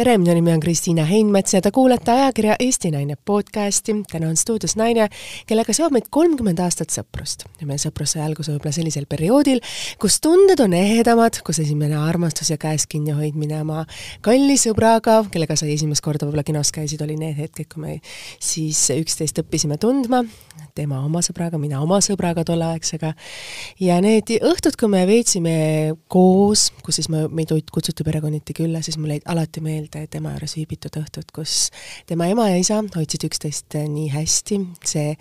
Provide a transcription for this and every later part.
tere, minu nimi on Kristiina Heinmets ja te kuulate ajakirja Eesti Naine podcasti. täna on stuudios naine, kellega seob meid kolmkümmend aastat sõprust ja meie sõprus sai alguse võib-olla sellisel perioodil, kus tunded on ehedamad, kus esimene armastus ja käes kinni hoidmine oma kalli sõbraga, kellega sa esimest korda võib-olla kinos käisid, oli need hetked, kui me siis üksteist õppisime tundma, tema oma sõbraga, mina oma sõbraga tolleaegsega. ja need õhtud, kui me veetsime koos, kus siis me, meid kutsuti perekonniti külla, siis mul jäid alati meelde tema juures viibitud õhtud, kus tema ema ja isa hoidsid üksteist nii hästi, see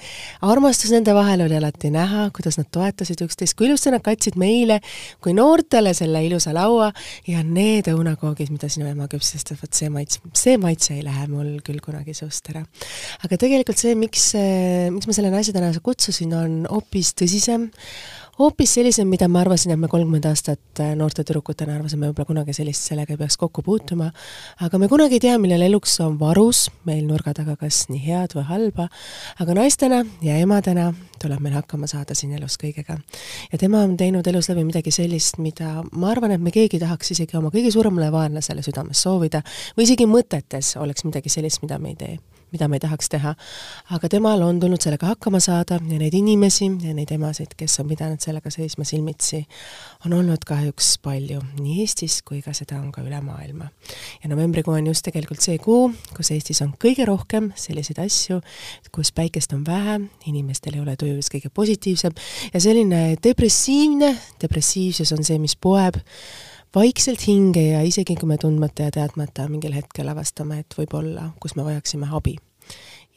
armastus nende vahel oli alati näha, kuidas nad toetasid üksteist, kui ilusti nad katsid meile kui noortele selle ilusa laua ja need õunakoogid, mida sinu ema küpses, vot see maits, see maitse ei lähe mul küll kunagi suust ära. aga tegelikult see, miks, miks ma selle naise täna kutsusin, on hoopis tõsisem, hoopis sellisem, mida ma arvasin, et me kolmkümmend aastat äh, noorte tüdrukutena arvasime võib-olla kunagi sellist, sellega ei peaks kokku puutuma, aga me kunagi ei tea, millal eluks on varus meil nurga taga kas nii head või halba, aga naistena ja emadena tuleb meil hakkama saada siin elus kõigega. ja tema on teinud elus läbi midagi sellist, mida ma arvan, et me keegi tahaks isegi oma kõige suuremale vaenlasele südames soovida või isegi mõtetes oleks midagi sellist, mida me ei tee mida me ei tahaks teha. aga temal on tulnud sellega hakkama saada ja neid inimesi ja neid emasid, kes on pidanud sellega seisma silmitsi, on olnud kahjuks palju, nii Eestis kui ka seda on ka üle maailma. ja novembrikuu on just tegelikult see kuu, kus Eestis on kõige rohkem selliseid asju, kus päikest on vähe, inimestel ei ole tujus kõige positiivsem ja selline depressiivne, depressiivsus on see, mis poeb vaikselt hinge ja isegi kui me tundmata ja teadmata mingil hetkel avastame, et võib-olla, kus me vajaksime abi.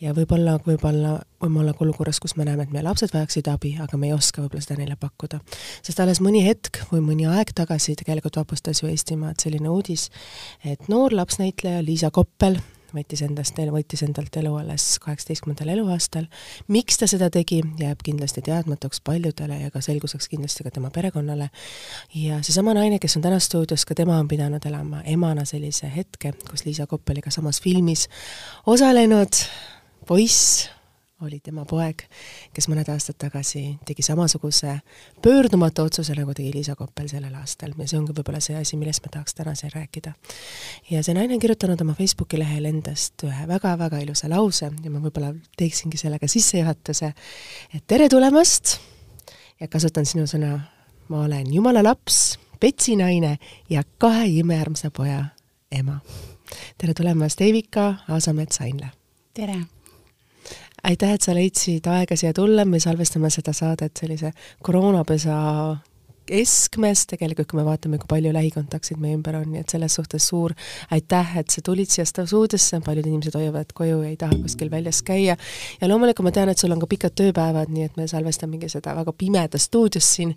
ja võib-olla, võib-olla, võime olla ka olukorras, kus me näeme, et meie lapsed vajaksid abi, aga me ei oska võib-olla seda neile pakkuda. sest alles mõni hetk või mõni aeg tagasi tegelikult vapustas ju Eestimaad selline uudis, et noor lapsnäitleja Liisa Koppel võttis endast, võttis endalt elu alles kaheksateistkümnendal eluaastal. miks ta seda tegi, jääb kindlasti teadmatuks paljudele ja ka selguseks kindlasti ka tema perekonnale. ja seesama naine, kes on täna stuudios, ka tema on pidanud elama emana sellise hetke, kus Liisa Koppeliga samas filmis osalenud poiss oli tema poeg, kes mõned aastad tagasi tegi samasuguse pöördumatu otsuse, nagu tegi Liisa Koppel sellel aastal ja see ongi võib-olla see asi, millest me tahaks täna siin rääkida. ja see naine on kirjutanud oma Facebooki lehel endast ühe väga-väga ilusa lause ja ma võib-olla teeksingi sellega sissejuhatuse, et tere tulemast ja kasutan sinu sõna, ma olen jumala laps, Betsi naine ja kahe imearmsa poja ema. tere tulemast, Eivika Aasamets-Ainla! tere! Aitäh, et sa leidsid aega siia tulla, me salvestame seda saadet sellise koroonapesa keskmes, tegelikult kui me vaatame, kui palju lähikontaktseid meie ümber on, nii et selles suhtes suur aitäh, et sa tulid siia stuudiosse, paljud inimesed hoiavad koju ja ei taha kuskil väljas käia. ja loomulikult ma tean, et sul on ka pikad tööpäevad, nii et me salvestamegi seda väga pimedas stuudios siin.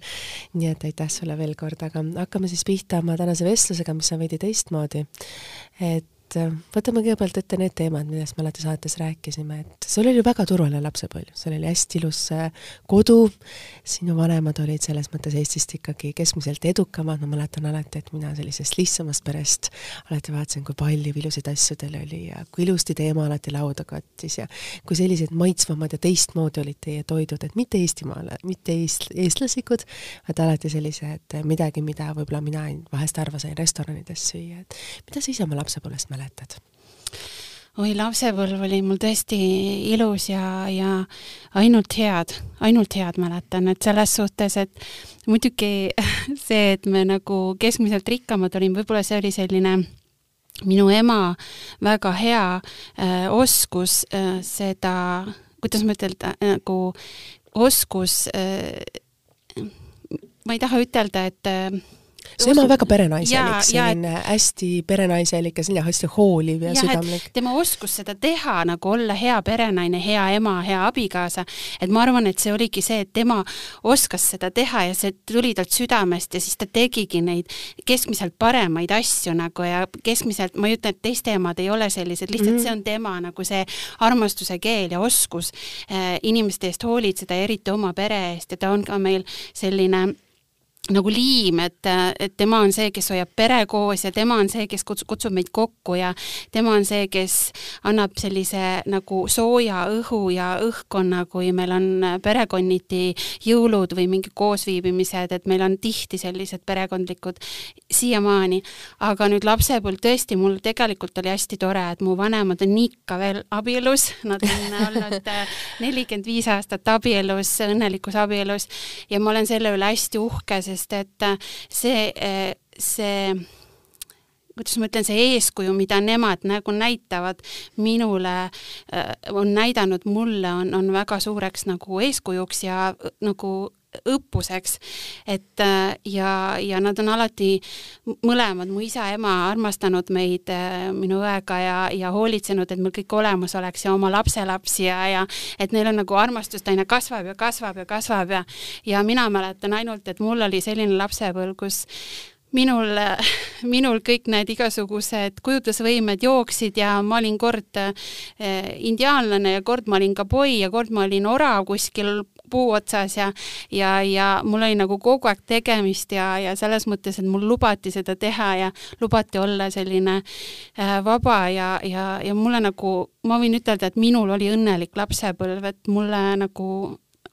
nii et aitäh sulle veel kord, aga hakkame siis pihta oma tänase vestlusega, mis on veidi teistmoodi. et et äh, võtame kõigepealt ette need teemad, millest me alati saates rääkisime, et sul oli väga turvaline lapsepõlv, sul oli hästi ilus äh, kodu, sinu vanemad olid selles mõttes Eestist ikkagi keskmiselt edukamad, ma mäletan alati, et mina sellisest lihtsamast perest alati vaatasin, kui palju ilusaid asju teil oli ja kui ilusti teie ema alati lauda kattis ja kui sellised maitsvamad ja teistmoodi olid teie toidud, et mitte Eestimaale, mitte eest-, eestlaslikud, vaid alati sellised midagi, mida võib-olla mina vahest harva sain restoranides süüa, et mida sa ise oma lapsepõlvest mäletad? Mäletad? oi, lapsepõlv oli mul tõesti ilus ja, ja ainult head, ainult head mäletan, et selles suhtes, et muidugi see, et me nagu keskmiselt rikkamad olime, võib-olla see oli selline minu ema väga hea äh, oskus äh, seda, kuidas ma ütelda, nagu oskus äh, ma ei taha ütelda, et äh, su ema on väga perenaiselik, selline et, hästi perenaiselik ja selline hästi hooliv ja, ja südamlik. tema oskus seda teha, nagu olla hea perenaine, hea ema, hea abikaasa, et ma arvan, et see oligi see, et tema oskas seda teha ja see tuli talt südamest ja siis ta tegigi neid keskmiselt paremaid asju nagu ja keskmiselt, ma ei ütle, et teiste emad ei ole sellised, lihtsalt mm -hmm. see on tema nagu see armastuse keel ja oskus äh, inimeste eest hoolitseda, eriti oma pere eest ja ta on ka meil selline nagu liim, et, et tema on see, kes hoiab pere koos ja tema on see, kes kutsub, kutsub meid kokku ja tema on see, kes annab sellise nagu sooja õhu ja õhkkonna, kui meil on perekonniti jõulud või mingi koosviibimised, et meil on tihti sellised perekondlikud siiamaani. aga nüüd lapsepõlv tõesti, mul tegelikult oli hästi tore, et mu vanemad on ikka veel abielus, nad on olnud nelikümmend viis aastat abielus, õnnelikus abielus ja ma olen selle üle hästi uhke, sest sest et äh, see, äh, see kuidas ma ütlen, see eeskuju, mida nemad nagu näitavad minule, äh, on näidanud mulle, on, on väga suureks nagu eeskujuks ja nagu õppuseks. et äh, ja, ja nad on alati mõlemad, mu isa ema, armastanud meid äh, minu õega ja, ja hoolitsenud, et meil kõik olemas oleks ja oma lapselapsi ja, ja et neil on nagu armastust aina kasvab ja kasvab ja kasvab ja ja mina mäletan ainult, et mul oli selline lapsepõlv, kus minul, minul kõik need igasugused kujutlusvõimed jooksid ja ma olin kord äh, indiaanlane ja kord ma olin kaboi ja kord ma olin orav kuskil puu otsas ja ja, ja mul oli nagu kogu aeg tegemist ja, ja selles mõttes, et mul lubati seda teha ja lubati olla selline äh, vaba ja, ja, ja mulle nagu, ma võin ütelda, et minul oli õnnelik lapsepõlv, et mulle nagu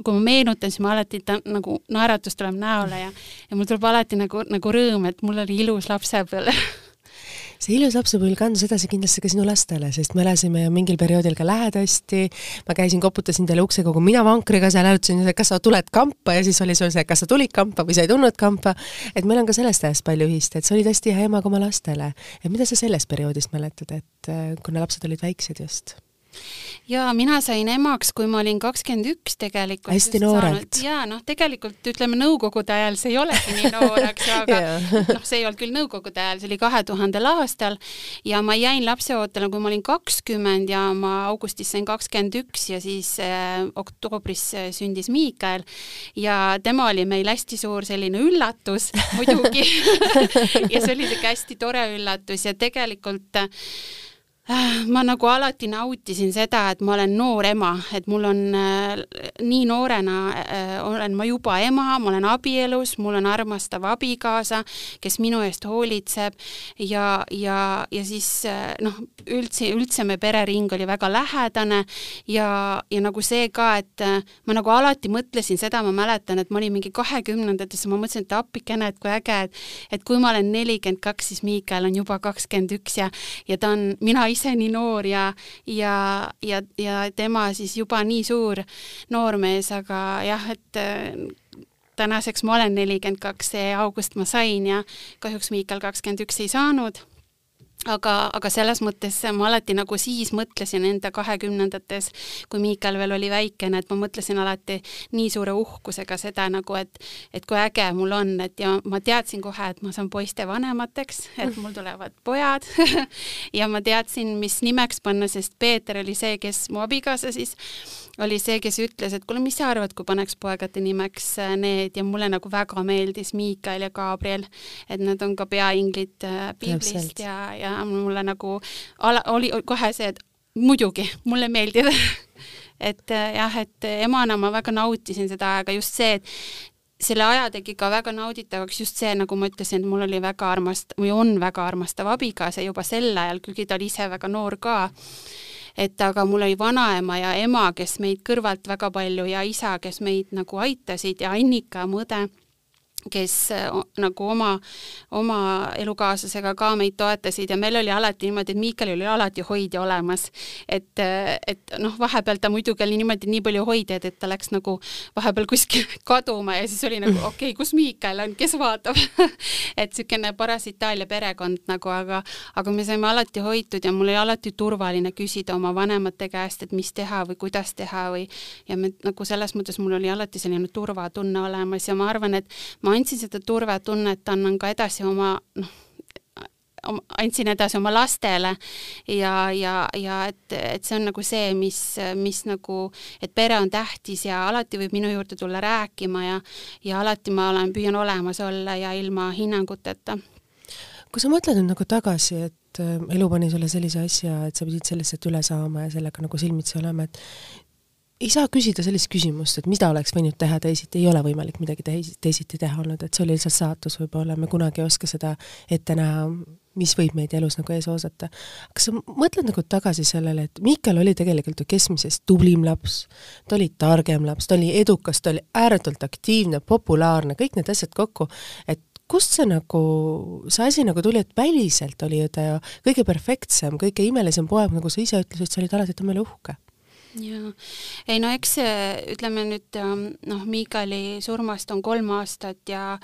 kui ma meenutan, siis ma alati ta, nagu naeratus tuleb näole ja, ja mul tuleb alati nagu, nagu rõõm, et mul oli ilus lapsepõlv see ilus lapsepõlv kandus edasi kindlasti ka sinu lastele, sest me elasime ju mingil perioodil ka lähedasti, ma käisin, koputasin teile ukse kogu mina vankriga seal, hääletasin, kas sa tuled kampa ja siis oli sul see, kas sa tulid kampa või sa ei tulnud kampa, et meil on ka sellest ajast palju ühist, et sa olid hästi hea ema ka oma lastele. et mida sa sellest perioodist mäletad, et äh, kuna lapsed olid väiksed just? Ja mina sain emaks, kui ma olin kakskümmend üks tegelikult. hästi noorelt. ja noh, tegelikult ütleme nõukogude ajal see ei olegi nii noor, eks ju, aga noh, see ei olnud küll nõukogude ajal, see oli kahe tuhandel aastal ja ma jäin lapseootele, kui ma olin kakskümmend ja ma augustis sain kakskümmend üks ja siis äh, oktoobris äh, sündis Miikael ja tema oli meil hästi suur selline üllatus muidugi ja see oli siuke hästi tore üllatus ja tegelikult Äh, ma nagu alati nautisin seda, et ma olen noor ema, et mul on äh, nii noorena äh, olen ma juba ema, ma olen abielus, mul on armastav abikaasa, kes minu eest hoolitseb ja, ja, ja siis äh, noh, üldse, üldse me perering oli väga lähedane ja, ja nagu see ka, et ma nagu alati mõtlesin seda, ma mäletan, et ma olin mingi kahekümnendates ja ma mõtlesin, et appikene, et kui äge, et et kui ma olen nelikümmend kaks, siis Miikael on juba kakskümmend üks ja, ja ta on, mina ise nii noor ja, ja, ja, ja tema siis juba nii suur noormees, aga jah, et äh, tänaseks ma olen nelikümmend kaks, see august ma sain ja kahjuks Miikal kakskümmend üks ei saanud aga, aga selles mõttes ma alati nagu siis mõtlesin enda kahekümnendates, kui Miikal veel oli väikene, et ma mõtlesin alati nii suure uhkusega seda nagu, et et kui äge mul on, et ja ma teadsin kohe, et ma saan poiste vanemateks, et mul tulevad pojad. Ja ma teadsin, mis nimeks panna, sest Peeter oli see, kes mu abikaasa siis oli see, kes ütles, et kuule, mis sa arvad, kui paneks poegade nimeks äh, need? Ja mulle nagu väga meeldis Miikael ja Gabriel, et nad on ka peainglid äh, piiblist ja, ja mulle nagu ala, oli kohe see, et muidugi, mulle meeldib. Et äh, jah, et emana ma väga nautisin seda aega, just see, et selle aja tegi ka väga nauditavaks just see, nagu ma ütlesin, et mul oli väga armast- või on väga armastav abikaasa juba sel ajal, kuigi ta oli ise väga noor ka et aga mul oli vanaema ja ema, kes meid kõrvalt väga palju ja isa, kes meid nagu aitasid ja Annika, mu õde kes nagu oma, oma elukaaslasega ka meid toetasid ja meil oli alati niimoodi, et Miikalil oli alati hoidja olemas. et, et noh, vahepeal ta muidugi oli niimoodi nii palju hoidjaid, et ta läks nagu vahepeal kuskil kaduma ja siis oli nagu okei okay,, kus Miikal on, kes vaatab et niisugune paras Itaalia perekond nagu, aga, aga me saime alati hoitud ja mul oli alati turvaline küsida oma vanemate käest, et mis teha või kuidas teha või ja me nagu selles mõttes mul oli alati selline turvatunne olemas ja ma arvan, et ma ma andsin seda turvatunnet, annan ka edasi oma noh, andsin edasi oma lastele ja, ja, ja et, et see on nagu see, mis, mis nagu, et pere on tähtis ja alati võib minu juurde tulla rääkima ja, ja alati ma olen, püüan olemas olla ja ilma hinnanguteta. kui sa mõtled nüüd nagu tagasi, et äh, elu pani sulle sellise asja, et sa pidid sellest üle saama ja sellega nagu silmitsi olema, et ei saa küsida sellist küsimust, et mida oleks võinud teha teisiti, ei ole võimalik midagi teis-, teisiti teha olnud, et see oli lihtsalt saatus võib-olla, me kunagi ei oska seda ette näha, mis võib meid elus nagu ees oodata. kas sa mõtled nagu tagasi sellele, et Miikal oli tegelikult ju keskmisest tublim laps, ta oli targem laps, ta oli edukas, ta oli ääretult aktiivne, populaarne, kõik need asjad kokku, et kust see nagu, see asi nagu tuli, et väliselt oli ju ta ju kõige perfektsem, kõige imelisem poeg, nagu sa ise ütlesid, sa olid alati tema üle uhke jaa, ei no eks ütleme nüüd ähm, noh, Miikali surmast on kolm aastat ja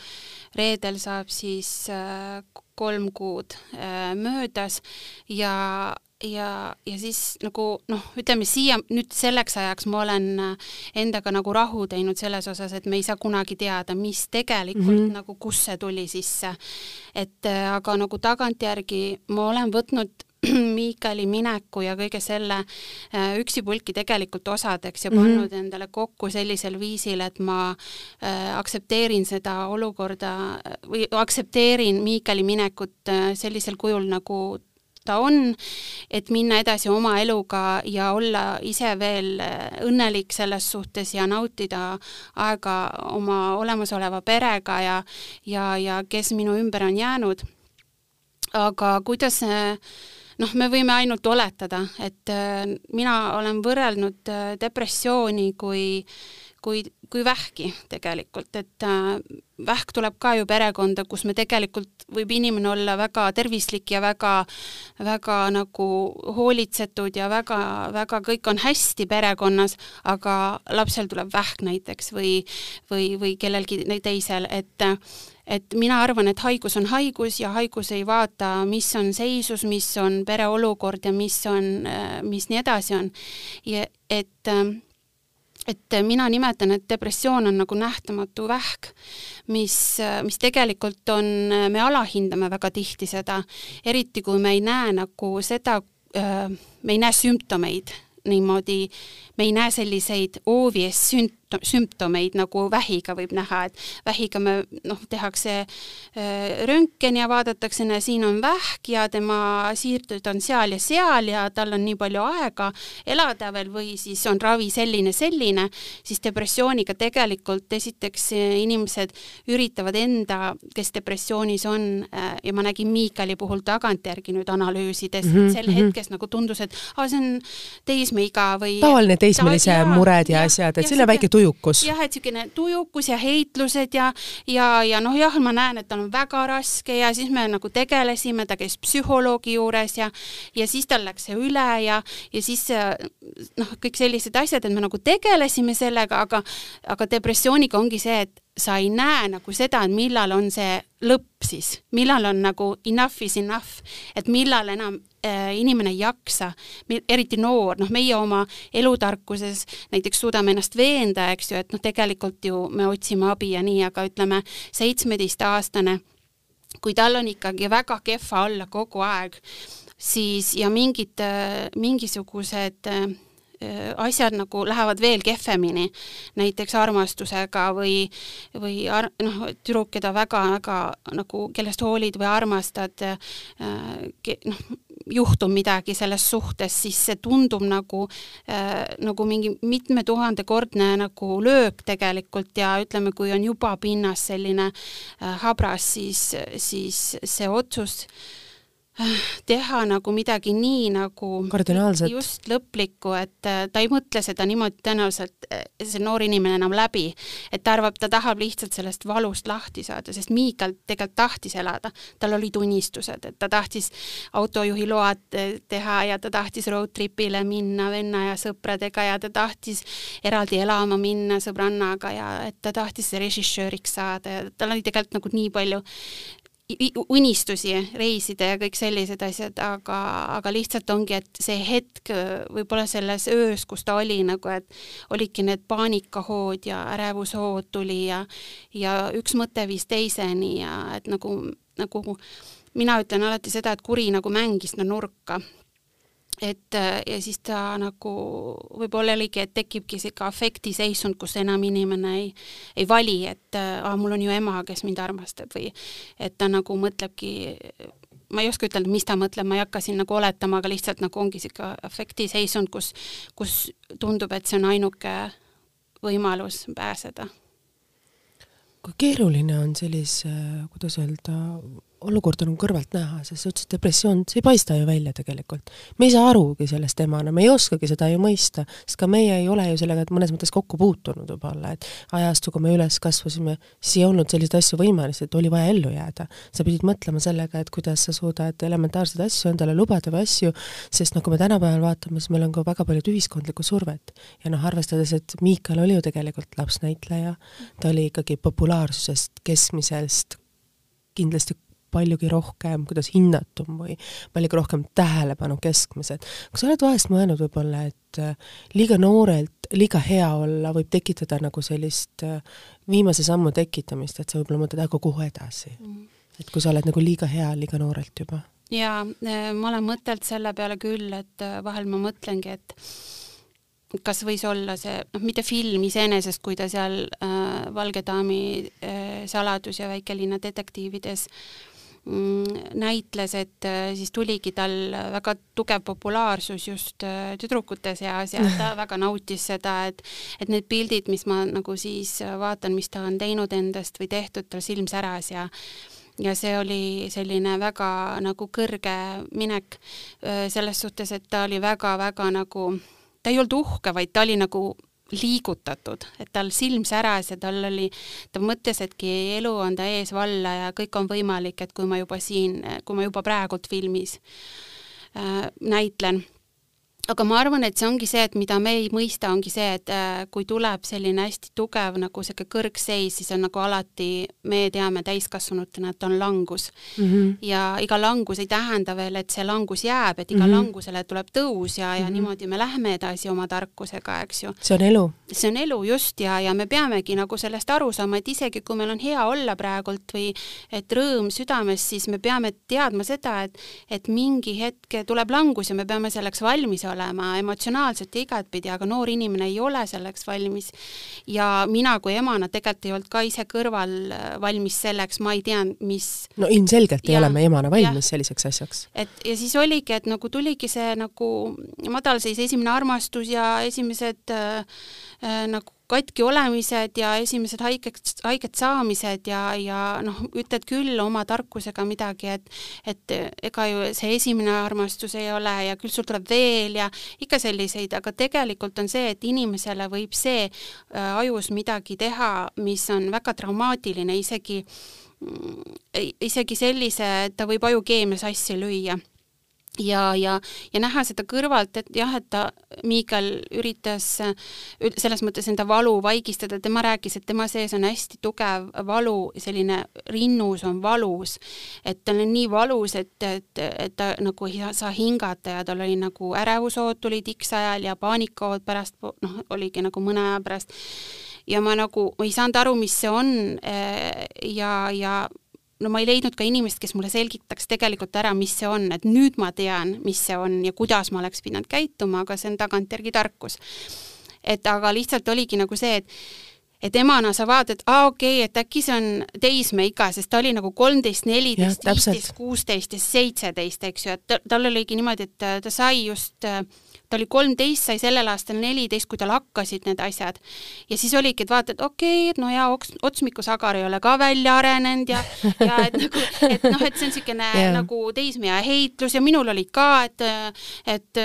reedel saab siis äh, kolm kuud äh, möödas ja ja, ja siis nagu noh, ütleme siia nüüd selleks ajaks ma olen äh, endaga nagu rahu teinud selles osas, et me ei saa kunagi teada, mis tegelikult mm -hmm. nagu, kust see tuli sisse. et aga nagu tagantjärgi ma olen võtnud Miikali mineku ja kõige selle äh, üksipulki tegelikult osadeks ja mhm. pannud mm -hmm. endale kokku sellisel viisil, et ma äh, aktsepteerin seda olukorda või aktsepteerin Miikali minekut äh, sellisel kujul, nagu ta on, et minna edasi oma eluga ja olla ise veel äh, õnnelik selles suhtes ja nautida aega oma olemasoleva perega ja, ja, ja kes minu ümber on jäänud. aga kuidas noh, me võime ainult oletada, et äh, mina olen võrrelnud äh, depressiooni kui kui, kui vähki tegelikult, et äh, vähk tuleb ka ju perekonda, kus me tegelikult, võib inimene olla väga tervislik ja väga, väga nagu hoolitsetud ja väga, väga kõik on hästi perekonnas, aga lapsel tuleb vähk näiteks või, või, või kellelgi teisel, et et mina arvan, et haigus on haigus ja haigus ei vaata, mis on seisus, mis on pere olukord ja mis on, mis nii edasi on. ja et et mina nimetan, et depressioon on nagu nähtamatu vähk, mis, mis tegelikult on, me alahindame väga tihti seda, eriti kui me ei näe nagu seda, me ei näe sümptomeid niimoodi, me ei näe selliseid obvious sünt-, sümptomeid, nagu vähiga võib näha, et vähiga me noh, tehakse äh, röntgen ja vaadatakse, siin on vähk ja tema siirded on seal ja seal ja tal on nii palju aega elada veel või siis on ravi selline, selline, siis depressiooniga tegelikult esiteks inimesed üritavad enda, kes depressioonis on äh, ja ma nägin Miikali puhul tagantjärgi nüüd analüüsides mm, -hmm. sel mhm. hetkes nagu tundus, et aa, see on teismeiga või tavaline teismelise ta, mured ja, ja asjad, et selline väike tujukus. jah, et niisugune tujukus ja heitlused ja, ja, ja noh, jah, ma näen, et tal on väga raske ja siis me nagu tegelesime, ta käis psühholoogi juures ja, ja siis tal läks see üle ja, ja siis noh, kõik sellised asjad, et me nagu tegelesime sellega, aga, aga depressiooniga ongi see, et sa ei näe nagu seda, et millal on see lõpp siis, millal on nagu enough is enough, et millal enam inimene ei jaksa, eriti noor, noh, meie oma elutarkuses näiteks suudame ennast veenda, eks ju, et noh, tegelikult ju me otsime abi ja nii, aga ütleme, seitsmeteistaastane, kui tal on ikkagi väga kehva olla kogu aeg, siis ja mingid, äh, mingisugused äh, Äh, asjad nagu lähevad veel kehvemini, näiteks armastusega või, või ar-, noh, tüdruk, keda väga-väga nagu, kellest hoolid või armastad, äh, noh, juhtub midagi selles suhtes, siis see tundub nagu äh,, nagu mingi mitmetuhandekordne nagu löök tegelikult ja ütleme, kui on juba pinnas selline äh, habras, siis, siis see otsus äh, teha nagu midagi nii nagu kardinaalset. just lõplikku, et äh, ta ei mõtle seda niimoodi tõenäoliselt, äh, see noor inimene enam läbi, et ta arvab, ta tahab lihtsalt sellest valust lahti saada, sest Miikal tegelikult tahtis elada, tal olid unistused, et ta tahtis autojuhi load äh, teha ja ta tahtis road trip'ile minna venna ja sõpradega ja ta tahtis eraldi elama minna sõbrannaga ja et ta tahtis režissööriks saada ja tal oli tegelikult nagu nii palju unistusi reisida ja kõik sellised asjad, aga, aga lihtsalt ongi, et see hetk võib-olla selles öös, kus ta oli nagu, et olidki need paanikahood ja ärevushood tuli ja ja üks mõte viis teiseni ja et nagu, nagu mina ütlen alati seda, et kuri nagu mängis no nurka et ja siis ta nagu võib-olla oligi, et tekibki sihuke afektiseisund, kus enam inimene ei, ei vali, et aa, mul on ju ema, kes mind armastab või et ta nagu mõtlebki ma ei oska ütelda, mis ta mõtleb, ma ei hakka siin nagu oletama, aga lihtsalt nagu ongi niisugune afektiseisund, kus, kus tundub, et see on ainuke võimalus pääseda. kui keeruline on sellise, kuidas öelda, olukord on kõrvalt näha, sest sa ütlesid, depressioon, see ei paista ju välja tegelikult. me ei saa arugi sellest emana, me ei oskagi seda ju mõista, sest ka meie ei ole ju sellega mõnes mõttes kokku puutunud võib-olla, et ajastu, kui me üles kasvasime, siis ei olnud selliseid asju võimalik, et oli vaja ellu jääda. sa pidid mõtlema sellega, et kuidas sa suudad elementaarseid asju endale lubada või asju, sest noh, kui me tänapäeval vaatame, siis meil on ka väga palju ühiskondlikku survet. ja noh, arvestades, et Miikal oli ju tegelikult lapsnäitleja, ta oli ikkagi populaarsusest, keskmisest kindlasti paljugi rohkem, kuidas hinnatum või paljugi rohkem tähelepanu keskmised. kas sa oled vahest mõelnud võib-olla, et äh, liiga noorelt liiga hea olla võib tekitada nagu sellist äh, viimase sammu tekitamist, et sa võib-olla mõtled, aga kuhu edasi mm.? et kui sa oled nagu liiga hea liiga noorelt juba? jaa, äh, ma olen mõtelnud selle peale küll, et vahel ma mõtlengi, et kas võis olla see, noh, mitte film iseenesest, kui ta seal äh, Valge daami äh, saladus ja väikelinna detektiivides äh, näitles, et äh, siis tuligi tal väga tugev populaarsus just äh, tüdrukute seas ja ta väga nautis seda, et et need pildid, mis ma nagu siis vaatan, mis ta on teinud endast või tehtud, tal silm säras ja ja see oli selline väga nagu kõrge minek äh, selles suhtes, et ta oli väga-väga nagu, ta ei olnud uhke, vaid ta oli nagu liigutatud, et tal silm säras ja tal oli, ta mõtles, etki elu on ta ees valla ja kõik on võimalik, et kui ma juba siin, kui ma juba praegult filmis äh, näitlen aga ma arvan, et see ongi see, et mida me ei mõista, ongi see, et äh, kui tuleb selline hästi tugev nagu sihuke kõrgseis, siis on nagu alati, me teame täiskasvanutena, et on langus mm. -hmm. ja iga langus ei tähenda veel, et see langus jääb, et iga mm -hmm. langusele tuleb tõus ja, ja mm -hmm. niimoodi me läheme edasi oma tarkusega, eks ju. see on elu. see on elu just ja, ja me peamegi nagu sellest aru saama, et isegi kui meil on hea olla praegult või et rõõm südames, siis me peame teadma seda, et, et mingi hetk tuleb langus ja me peame selleks valmis olema emotsionaalselt ja igatpidi, aga noor inimene ei ole selleks valmis. ja mina kui emana tegelikult ei olnud ka ise kõrval äh, valmis selleks, ma ei tea, mis no ilmselgelt ja, ei ole me emana valmis ja. selliseks asjaks. et ja siis oligi, et nagu tuligi see nagu madalseis esimene armastus ja esimesed äh, äh, nagu katki olemised ja esimesed haigeks, haiget saamised ja, ja noh, ütled küll oma tarkusega midagi, et et ega ju see esimene armastus ei ole ja küll sul tuleb veel ja ikka selliseid, aga tegelikult on see, et inimesele võib see äh, ajus midagi teha, mis on väga traumaatiline, isegi mm, isegi sellise, et ta võib ajukeemia sassi lüüa ja, ja, ja näha seda kõrvalt, et jah, et ta, Miikel üritas selles mõttes enda valu vaigistada, tema rääkis, et tema sees on hästi tugev valu, selline rinnus on valus, et tal on nii valus, et, et, et ta nagu ei saa hingata ja tal oli nagu ärevushood tulid X ajal ja paanikahood pärast, noh, oligi nagu mõne aja pärast. ja ma nagu ei saanud aru, mis see on eh, ja, ja no ma ei leidnud ka inimest, kes mulle selgitaks tegelikult ära, mis see on, et nüüd ma tean, mis see on ja kuidas ma oleks pidanud käituma, aga see on tagantjärgi tarkus. et aga lihtsalt oligi nagu see, et et emana sa vaatad, aa okei okay,, et äkki see on teismeiga, sest ta oli nagu kolmteist, neliteist, viisteist, kuusteist ja seitseteist, eks ju, et tal oligi niimoodi, et ta sai just äh, ta oli kolmteist, sai sellel aastal neliteist, kui tal hakkasid need asjad. ja siis oligi, et vaata, et okei okay,, et no jaa, oks-, otsmikusagar ei ole ka välja arenenud ja, ja et nagu, et noh, et see on niisugune yeah. nagu teismeea heitlus ja minul olid ka, et et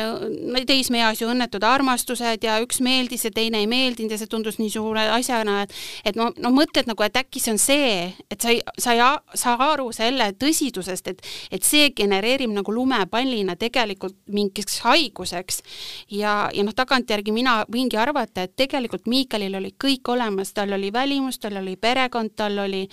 teismeeas ju õnnetud armastused ja üks meeldis ja teine ei meeldinud ja see tundus nii suure asjana, et et no, no mõtled nagu, et äkki see on see, et sa ei, sa ei saa aru selle tõsidusest, et et see genereerib nagu lumepallina tegelikult mingiks haiguseks ja, ja noh, tagantjärgi mina võingi arvata, et tegelikult Miikalil oli kõik olemas, tal oli välimus, tal oli perekond, tal oli,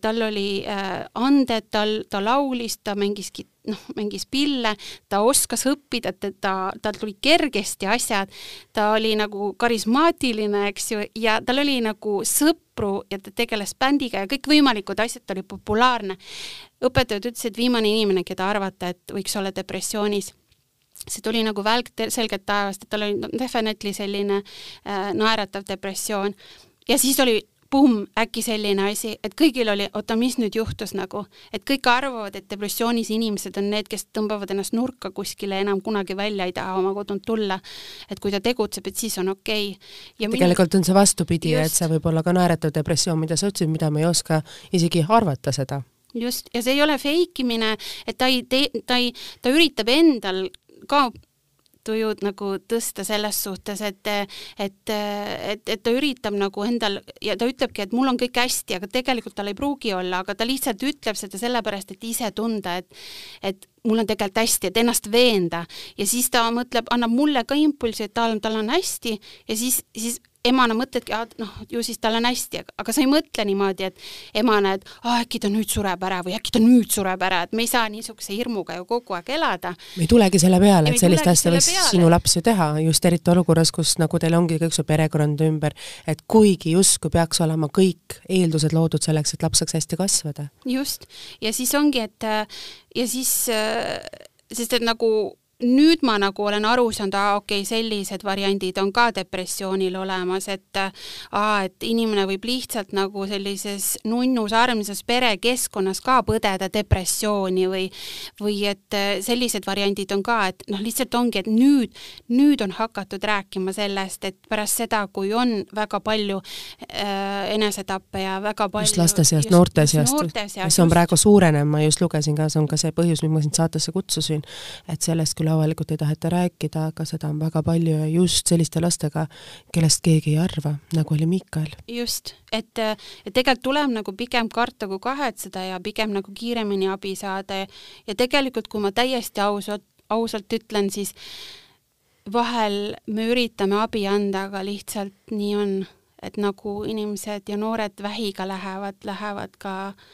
tal oli äh, anded, tal, ta laulis, ta mängiski noh, mängis pille, ta oskas õppida, ta, tal tulid kergesti asjad, ta oli nagu karismaatiline, eks ju, ja tal oli nagu sõpru ja ta tegeles bändiga ja kõikvõimalikud asjad, ta oli populaarne. õpetajad ütlesid, viimane inimene, keda arvata, et võiks olla depressioonis see tuli nagu välk selgelt taevast, et tal oli definitely selline äh, naeratav depressioon. ja siis oli pumm, äkki selline asi, et kõigil oli, oota, mis nüüd juhtus nagu, et kõik arvavad, et depressioonis inimesed on need, kes tõmbavad ennast nurka kuskile, enam kunagi välja ei taha oma kodunt tulla. et kui ta tegutseb, et siis on okei. Okay.. tegelikult on see vastupidi, et see võib olla ka naeratav depressioon, mida sa ütlesid, mida me ei oska isegi arvata seda. Just, ja see ei ole fake imine, et ta ei tee, ta ei, ta üritab endal ka tujud nagu tõsta selles suhtes, et et, et, et ta üritab nagu endal ja ta ütlebki, et mul on kõik hästi, aga tegelikult tal ei pruugi olla, aga ta lihtsalt ütleb seda sellepärast, et ise tunda, et et mul on tegelikult hästi, et ennast veenda ja siis ta mõtleb, annab mulle ka impulsi, et tal, tal on hästi ja siis, siis emana mõtledki, noh, ju siis tal on hästi, aga sa ei mõtle niimoodi, et emana, et ah, äkki ta nüüd sureb ära või äkki ta nüüd sureb ära, et me ei saa niisuguse hirmuga ju kogu aeg elada. me ei tulegi selle peale, et sellist asja võiks peale. sinu laps ju teha, just eriti olukorras, kus nagu teil ongi kõik su perekond ümber, et kuigi justkui peaks olema kõik eeldused loodud selleks, et laps saaks hästi kasvada. just, ja siis ongi, et ja siis, sest et nagu nüüd ma nagu olen aru saanud, aa okei okay,, sellised variandid on ka depressioonil olemas, et aa, et inimene võib lihtsalt nagu sellises nunnus armsas perekeskkonnas ka põdeda depressiooni või või et sellised variandid on ka, et noh, lihtsalt ongi, et nüüd, nüüd on hakatud rääkima sellest, et pärast seda, kui on väga palju äh, enesetappe ja väga palju just laste seast, noorte seast, mis on praegu suurenev, ma just lugesin ka, see on ka see põhjus, miks ma sind saatesse kutsusin, et sellest küll avalikult ei taheta rääkida, aga seda on väga palju ja just selliste lastega, kellest keegi ei arva, nagu oli Miikael. just, et, et tegelikult tuleb nagu pigem karta kui kahetseda ja pigem nagu kiiremini abi saada ja, ja tegelikult, kui ma täiesti ausalt, ausalt ütlen, siis vahel me üritame abi anda, aga lihtsalt nii on, et nagu inimesed ja noored vähiga lähevad, lähevad ka äh,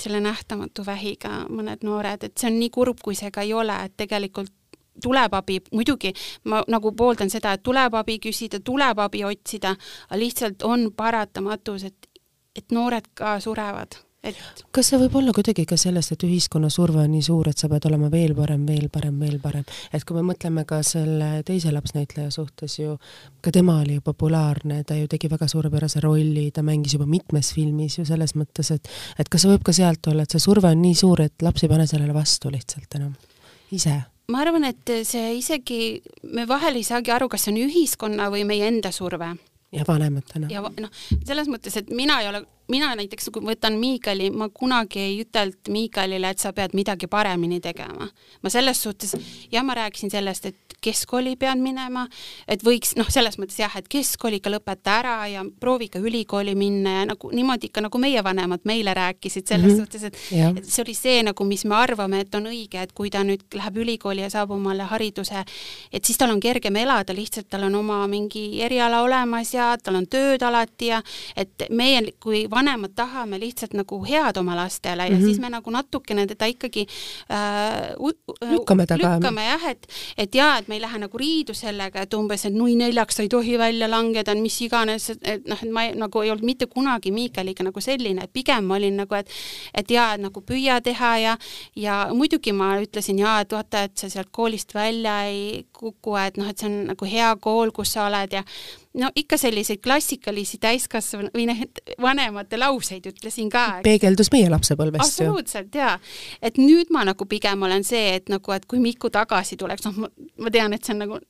selle nähtamatu vähiga mõned noored, et see on nii kurb, kui see ka ei ole, et tegelikult tuleb abi, muidugi ma nagu pooldan seda, et tuleb abi küsida, tuleb abi otsida, aga lihtsalt on paratamatus, et, et noored ka surevad et kas see võib olla kuidagi ka sellest, et ühiskonna surve on nii suur, et sa pead olema veel parem, veel parem, veel parem, et kui me mõtleme ka selle teise lapsnäitleja suhtes ju, ka tema oli ju populaarne, ta ju tegi väga suurepärase rolli, ta mängis juba mitmes filmis ju selles mõttes, et et kas see võib ka sealt olla, et see surve on nii suur, et laps ei pane sellele vastu lihtsalt enam ise? ma arvan, et see isegi, me vahel ei saagi aru, kas see on ühiskonna või meie enda surve ja vanematena. ja noh, selles mõttes, et mina ei ole mina näiteks, kui võtan Miikali, ma kunagi ei ütelnud Miikalile, et sa pead midagi paremini tegema. ma selles suhtes, jah, ma rääkisin sellest, et keskkooli pead minema, et võiks noh, selles mõttes jah, et keskkooli ikka lõpeta ära ja proovi ikka ülikooli minna ja nagu niimoodi ikka nagu meie vanemad meile rääkisid selles mm -hmm. suhtes, et, et see oli see nagu, mis me arvame, et on õige, et kui ta nüüd läheb ülikooli ja saab omale hariduse, et siis tal on kergem elada, lihtsalt tal on oma mingi eriala olemas ja tal on tööd alati ja et meie kui vanemad tahame lihtsalt nagu head oma lastele ja mm -hmm. siis me nagu natukene teda ikkagi äh, lükkame taga. lükkame jah, et, et jaa, et me ei lähe nagu riidu sellega, et umbes, et nui neljaks sa ei tohi välja langeda, mis iganes, et noh, et ma ei, nagu ei olnud mitte kunagi Miikaliga nagu selline, et pigem ma olin nagu, et et jaa, et nagu püüa teha ja ja muidugi ma ütlesin jaa, et vaata, et sa sealt koolist välja ei kuku, et noh, et see on nagu hea kool, kus sa oled ja no ikka selliseid klassikalisi täiskasvanu või noh, vanemate lauseid ütlesin ka. peegeldus meie lapsepõlvest ju. absoluutselt jaa, et nüüd ma nagu pigem olen see, et nagu, et kui Miku tagasi tuleks, noh, ma tean, et see on nagu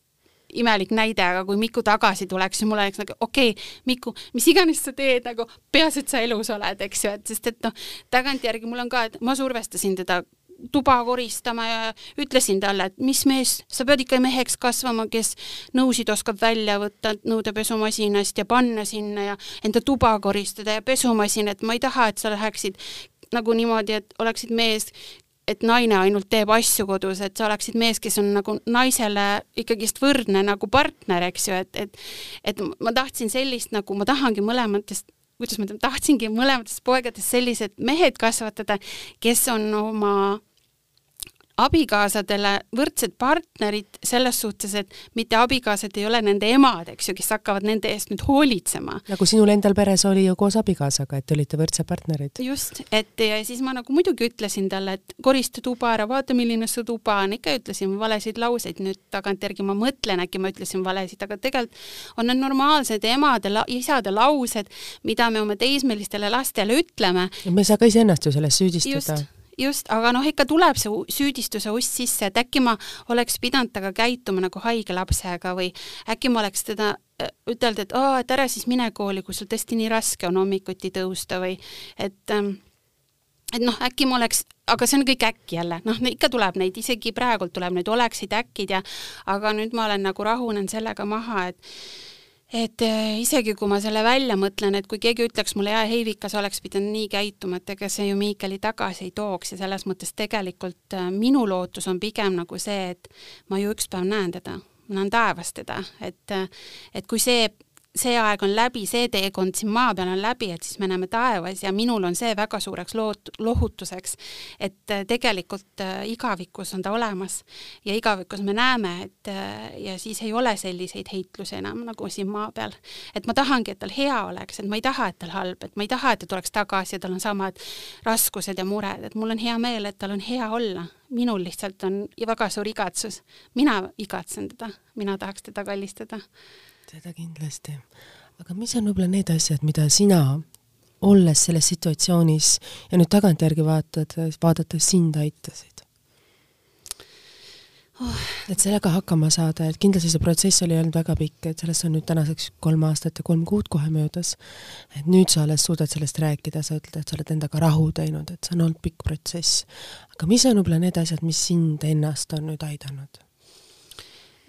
imelik näide, aga kui Miku tagasi tuleks, siis mul oleks nagu okei okay,, Miku, mis iganes sa teed, nagu peaasi, et sa elus oled, eks ju, et sest et noh, tagantjärgi mul on ka, et ma survestasin teda tuba koristama ja ütlesin talle, et mis mees, sa pead ikka meheks kasvama, kes nõusid oskab välja võtta nõudepesumasinast ja panna sinna ja enda tuba koristada ja pesumasin, et ma ei taha, et sa läheksid nagu niimoodi, et oleksid mees, et naine ainult teeb asju kodus, et sa oleksid mees, kes on nagu naisele ikkagist võrdne nagu partner, eks ju, et, et et ma tahtsin sellist nagu, ma tahangi mõlematest kuidas ma ütlen, tahtsingi mõlematest poegadest sellised mehed kasvatada, kes on oma abikaasadele võrdsed partnerid selles suhtes, et mitte abikaasad ei ole nende emad, eks ju, kes hakkavad nende eest nüüd hoolitsema. nagu sinul endal peres oli ju koos abikaasaga, et te olite võrdsed partnerid. just, et ja siis ma nagu muidugi ütlesin talle, et korista tuba ära, vaata, milline su tuba on, ikka ütlesin valesid lauseid, nüüd tagantjärgi ma mõtlen, äkki ma ütlesin valesid, aga tegelikult on need normaalsed emade, isade laused, mida me oma teismelistele lastele ütleme. me ei saa ka iseennast ju selles süüdistada just just, aga noh, ikka tuleb see süüdistuse ust sisse, et äkki ma oleks pidanud temaga käituma nagu haige lapsega või äkki ma oleks teda äh, ütelda, et aa, et ära siis mine kooli, kui sul tõesti nii raske on hommikuti tõusta või et ähm, et noh, äkki ma oleks, aga see on kõik äkki jälle, noh, ikka tuleb neid, isegi praegult tuleb neid oleksid äkkid ja aga nüüd ma olen nagu rahunenud sellega maha, et et äh, isegi kui ma selle välja mõtlen, et kui keegi ütleks mulle, jaa, Heivika, sa oleks pidanud nii käituma, et ega see ju Miikeli tagasi ei tooks ja selles mõttes tegelikult äh, minu lootus on pigem nagu see, et ma ju üks päev näen teda, ma näen taevas teda, et äh, et kui see see aeg on läbi, see teekond siin maa peal on läbi, et siis me näeme taevas ja minul on see väga suureks loot-, lohutuseks, et äh, tegelikult äh, igavikus on ta olemas ja igavikus me näeme, et äh, ja siis ei ole selliseid heitlusi enam nagu siin maa peal. et ma tahangi, et tal hea oleks, et ma ei taha, et tal halb, et ma ei taha, et ta tuleks tagasi ja tal on samad raskused ja mured, et mul on hea meel, et tal on hea olla minul lihtsalt on väga suur igatsus. mina igatsen teda, mina tahaks teda kallistada seda kindlasti. aga mis on võib-olla need asjad, mida sina, olles selles situatsioonis ja nüüd tagantjärgi vaatad, vaadates sind aitasid? oh. et sellega hakkama saada, et kindlasti see protsess oli olnud väga pikk, et sellest on nüüd tänaseks kolm aastat ja kolm kuud kohe möödas. et nüüd sa alles suudad sellest rääkida, sa ütled, et sa oled endaga rahu teinud, et see on olnud pikk protsess. aga mis on võib-olla need asjad, mis sind ennast on nüüd aidanud?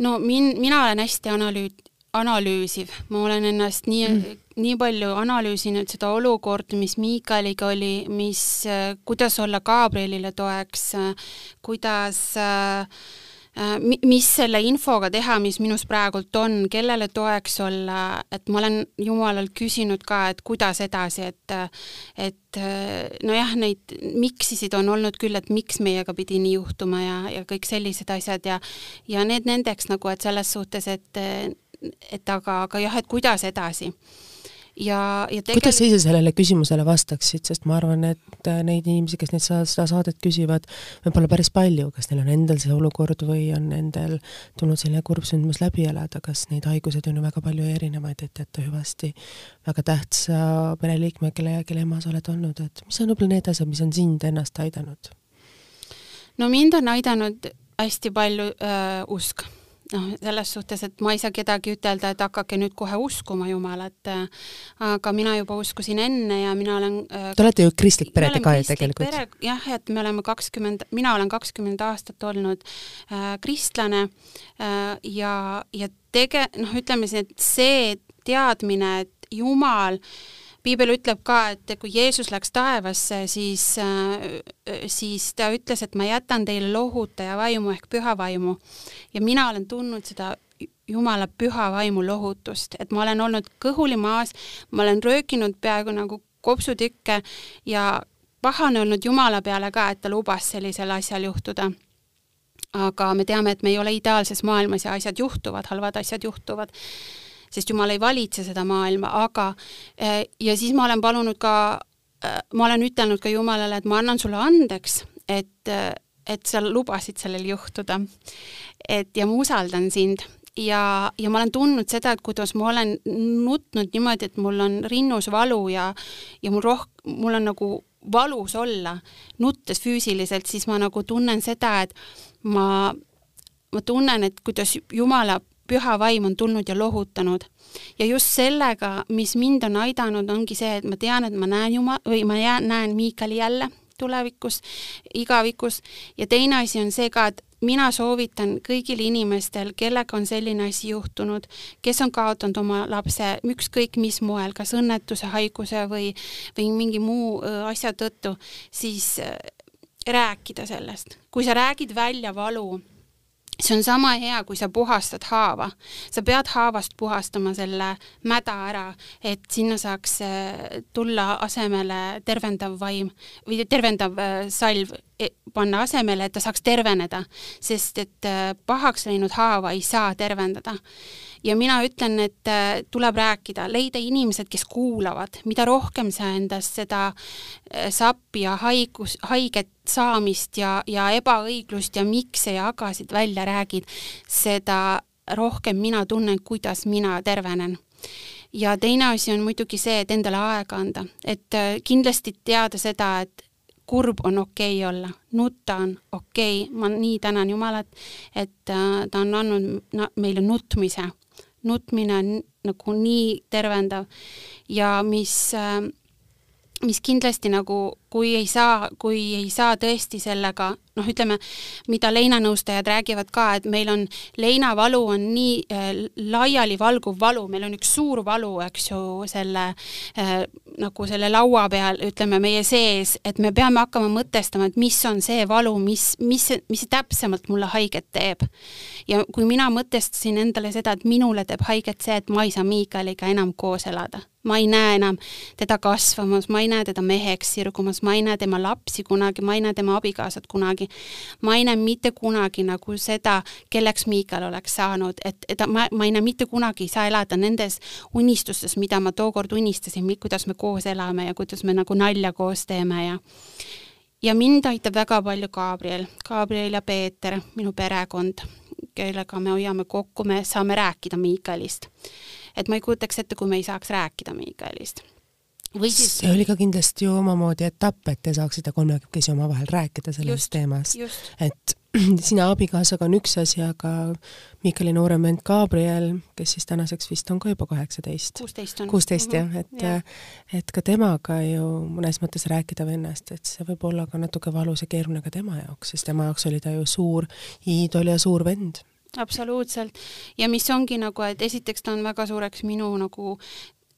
no min-, mina olen hästi analüüt-, analüüsiv, ma olen ennast nii mm., nii palju analüüsinud seda olukorda, mis Miikaliga oli, mis, kuidas olla Gabrielile toeks, kuidas mis selle infoga teha, mis minus praegult on, kellele toeks olla, et ma olen Jumalalt küsinud ka, et kuidas edasi, et et nojah, neid miksisid on olnud küll, et miks meiega pidi nii juhtuma ja, ja kõik sellised asjad ja ja need nendeks nagu, et selles suhtes, et et aga, aga jah, et kuidas edasi. Ja, ja tegel... kuidas sa ise sellele küsimusele vastaksid, sest ma arvan, et äh, neid inimesi, kes neid seda saadet küsivad, võib-olla päris palju, kas neil on endal see olukord või on nendel tulnud selline kurb sündmus läbi elada, kas neid haiguseid on ju väga palju erinevaid, et jätta hüvasti väga tähtsa pereliikme, kelle, kelle ema sa oled olnud, et mis on võib-olla need asjad, mis on sind ennast aidanud? no mind on aidanud hästi palju äh, usk noh, selles suhtes, et ma ei saa kedagi ütelda, et hakake nüüd kohe uskuma Jumalat, äh, aga mina juba uskusin enne ja mina olen äh, Te olete ju kristlik perede ka ju tegelikult. pere, jah, et me oleme kakskümmend, mina olen kakskümmend aastat olnud äh, kristlane äh, ja, ja tege-, noh, ütleme siis, et see teadmine, et Jumal äh, piibel ütleb ka, et kui Jeesus läks taevasse, siis, äh, siis ta ütles, et ma jätan teile lohutaja vaimu ehk püha vaimu. ja mina olen tundnud seda Jumala püha vaimu lohutust, et ma olen olnud kõhuli maas, ma olen röökinud peaaegu nagu kopsutükke ja pahane olnud Jumala peale ka, et ta lubas sellisel asjal juhtuda. aga me teame, et me ei ole ideaalses maailmas ja asjad juhtuvad, halvad asjad juhtuvad sest Jumal ei valitse seda maailma, aga eh, ja siis ma olen palunud ka, eh, ma olen ütelnud ka Jumalale, et ma annan sulle andeks, et, eh, et sa lubasid sellel juhtuda. et ja ma usaldan sind ja, ja ma olen tundnud seda, et kuidas ma olen nutnud niimoodi, et mul on rinnus valu ja, ja mul roh-, mul on nagu valus olla, nuttes füüsiliselt, siis ma nagu tunnen seda, et ma, ma tunnen, et kuidas Jumala püha vaim on tulnud ja lohutanud. ja just sellega, mis mind on aidanud, ongi see, et ma tean, et ma näen Jumal- või ma jään, näen Miikali jälle tulevikus, igavikus ja teine asi on see ka, et mina soovitan kõigil inimestel, kellega on selline asi juhtunud, kes on kaotanud oma lapse ükskõik mis moel, kas õnnetuse, haiguse või, või mingi muu asja tõttu, siis rääkida sellest. kui sa räägid välja valu, see on sama hea, kui sa puhastad haava. sa pead haavast puhastama selle mäda ära, et sinna saaks äh, tulla asemele tervendav vaim või tervendav äh, salv e, panna asemele, et ta saaks terveneda, sest et äh, pahaks läinud haava ei saa tervendada ja mina ütlen, et äh, tuleb rääkida, leida inimesed, kes kuulavad, mida rohkem sa endast seda äh, sappi ja haigus, haiget saamist ja, ja ebaõiglust ja miks sa jagasid välja räägid, seda rohkem mina tunnen, kuidas mina tervenen. Ja teine asi on muidugi see, et endale aega anda, et äh, kindlasti teada seda, et kurb on okei okay olla, nutta on okei. Okay., ma nii tänan Jumalat, et ta on andnud meile nutmise nutmine on nagu nii tervendav ja mis äh, mis kindlasti nagu, kui ei saa, kui ei saa tõesti sellega, noh, ütleme, mida leinanõustajad räägivad ka, et meil on, leinavalu on nii äh, laialivalguv valu, meil on üks suur valu, eks ju, selle äh, nagu selle laua peal, ütleme, meie sees, et me peame hakkama mõtestama, et mis on see valu, mis, mis, mis täpsemalt mulle haiget teeb. ja kui mina mõtestasin endale seda, et minule teeb haiget see, et ma ei saa Miikaliga enam koos elada ma ei näe enam teda kasvamas, ma ei näe teda meheks sirgumas, ma ei näe tema lapsi kunagi, ma ei näe tema abikaasat kunagi. ma ei näe mitte kunagi nagu seda, kelleks Miikal oleks saanud, et, et ma, ma ei näe mitte kunagi, ei saa elada nendes unistustes, mida ma tookord unistasin, kuidas me koos elame ja kuidas me nagu nalja koos teeme ja ja mind aitab väga palju Gabriel, Gabriel ja Peeter, minu perekond, kellega me hoiame kokku, me saame rääkida Miikalist et ma ei kujutaks ette, kui me ei saaks rääkida Miikaelist. Või siis see oli ka kindlasti ju omamoodi etapp, et te saaksite kolmekesi omavahel rääkida sellest just, teemast. et sina abikaasaga on üks asi, aga Miikali noorem vend Gabriel, kes siis tänaseks vist on ka juba kaheksateist. kuusteist on. kuusteist jah, mhm, et ja. et ka temaga ju mõnes mõttes rääkida vennast, et see võib olla ka natuke valus ja keeruline ka tema jaoks, sest tema jaoks oli ta ju suur iidol ja suur vend absoluutselt. ja mis ongi nagu, et esiteks ta on väga suureks minu nagu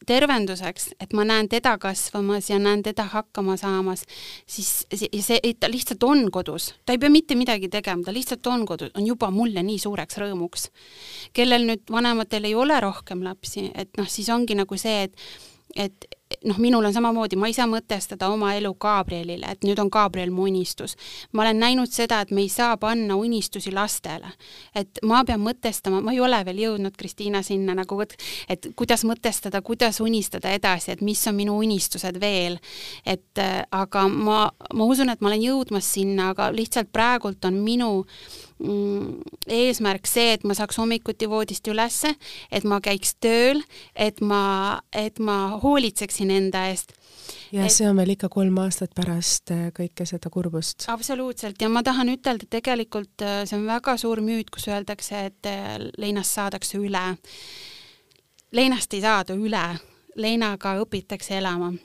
tervenduseks, et ma näen teda kasvamas ja näen teda hakkama saamas, siis ja see, et ta lihtsalt on kodus, ta ei pea mitte midagi tegema, ta lihtsalt on kodus, on juba mulle nii suureks rõõmuks. kellel nüüd vanematel ei ole rohkem lapsi, et noh, siis ongi nagu see, et et noh, minul on samamoodi, ma ei saa mõtestada oma elu Gabrielile, et nüüd on Gabriel mu unistus. ma olen näinud seda, et me ei saa panna unistusi lastele. et ma pean mõtestama, ma ei ole veel jõudnud, Kristiina, sinna nagu, et kuidas mõtestada, kuidas unistada edasi, et mis on minu unistused veel. et äh, aga ma, ma usun, et ma olen jõudmas sinna, aga lihtsalt praegult on minu äh, eesmärk see, et ma saaks hommikuti voodist ülesse, et ma käiks tööl, et ma, et ma hoolitseksin enda eest. ja et... see on veel ikka kolm aastat pärast äh, kõike seda kurbust. absoluutselt ja ma tahan ütelda, tegelikult äh, see on väga suur müüt, kus öeldakse, et äh, leinast saadakse üle. leinast ei saada üle, leinaga õpitakse elama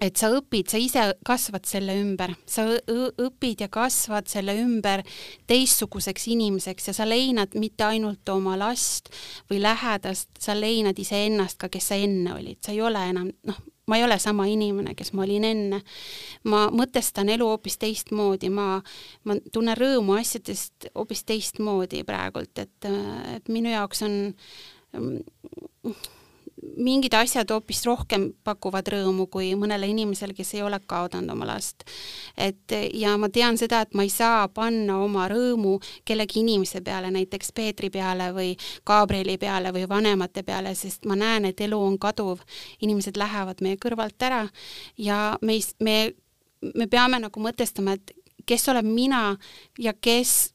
et sa õpid, sa ise kasvad selle ümber, sa õpid ja kasvad selle ümber teistsuguseks inimeseks ja sa leinad mitte ainult oma last või lähedast, sa leinad iseennast ka, kes sa enne olid, sa ei ole enam, noh, ma ei ole sama inimene, kes ma olin enne. ma mõtestan elu hoopis teistmoodi, ma, ma tunnen rõõmu asjadest hoopis teistmoodi praegult, et, et minu jaoks on mingid asjad hoopis rohkem pakuvad rõõmu kui mõnele inimesele, kes ei ole kaotanud oma last. et ja ma tean seda, et ma ei saa panna oma rõõmu kellegi inimese peale, näiteks Peetri peale või Gabrieli peale või vanemate peale, sest ma näen, et elu on kaduv, inimesed lähevad meie kõrvalt ära ja me me, me peame nagu mõtestama, et kes olen mina ja kes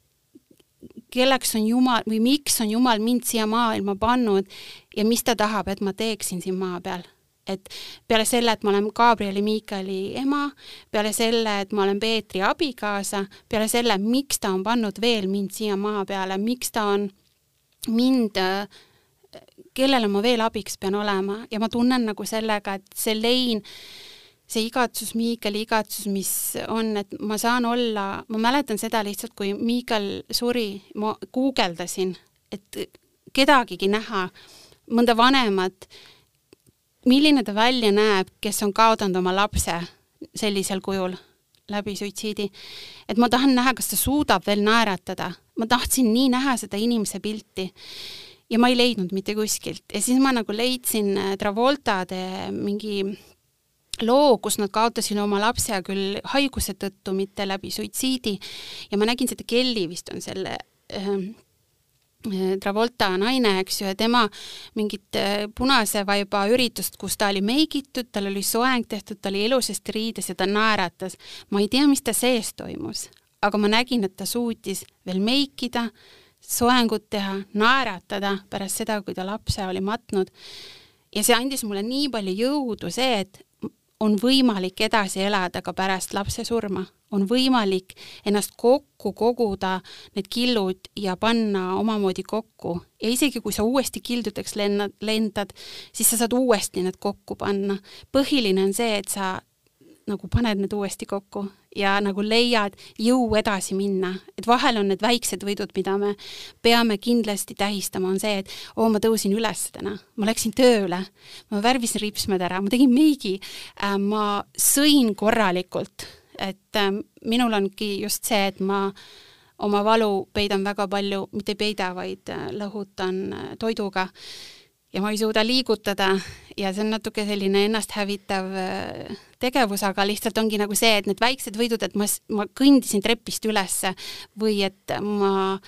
kelleks on Jumal või miks on Jumal mind siia maailma pannud ja mis ta tahab, et ma teeksin siin maa peal. et peale selle, et ma olen Gabrieli Miikali ema, peale selle, et ma olen Peetri abikaasa, peale selle, miks ta on pannud veel mind siia maa peale, miks ta on mind kellele ma veel abiks pean olema ja ma tunnen nagu sellega, et see lein see igatsus, Miikali igatsus, mis on, et ma saan olla, ma mäletan seda lihtsalt, kui Miikal suri, ma guugeldasin, et kedagigi näha, mõnda vanemat, milline ta välja näeb, kes on kaotanud oma lapse sellisel kujul. läbi suitsiidi. et ma tahan näha, kas ta suudab veel naeratada. ma tahtsin nii näha seda inimese pilti ja ma ei leidnud mitte kuskilt ja siis ma nagu leidsin äh, Travoltade mingi loo, kus nad kaotasid oma lapse küll haiguse tõttu, mitte läbi suitsiidi ja ma nägin seda, Kelly vist on selle äh, Travolta naine, eks ju, ja tema mingit äh, punase vaiba üritust, kus ta oli meigitud, tal oli soeng tehtud, ta oli ilusasti riides ja ta naeratas. ma ei tea, mis ta sees toimus, aga ma nägin, et ta suutis veel meikida, soengut teha, naeratada pärast seda, kui ta lapse oli matnud. ja see andis mulle nii palju jõudu, see, et on võimalik edasi elada ka pärast lapse surma on võimalik ennast kokku koguda, need killud ja panna omamoodi kokku ja isegi kui sa uuesti kildudeks lennad, lendad, siis sa saad uuesti need kokku panna. põhiline on see, et sa nagu paned need uuesti kokku ja nagu leiad jõu edasi minna, et vahel on need väiksed võidud, mida me peame kindlasti tähistama, on see, et oo, ma tõusin üles täna, ma läksin tööle, ma värvisin ripsmed ära, ma tegin meigi äh,, ma sõin korralikult. Et äh, minul ongi just see, et ma oma valu peidan väga palju, mitte ei peida, vaid äh, lõhutan äh, toiduga ja ma ei suuda liigutada ja see on natuke selline ennasthävitav tegevus, aga lihtsalt ongi nagu see, et need väiksed võidud, et ma, ma kõndisin trepist ülesse või et ma,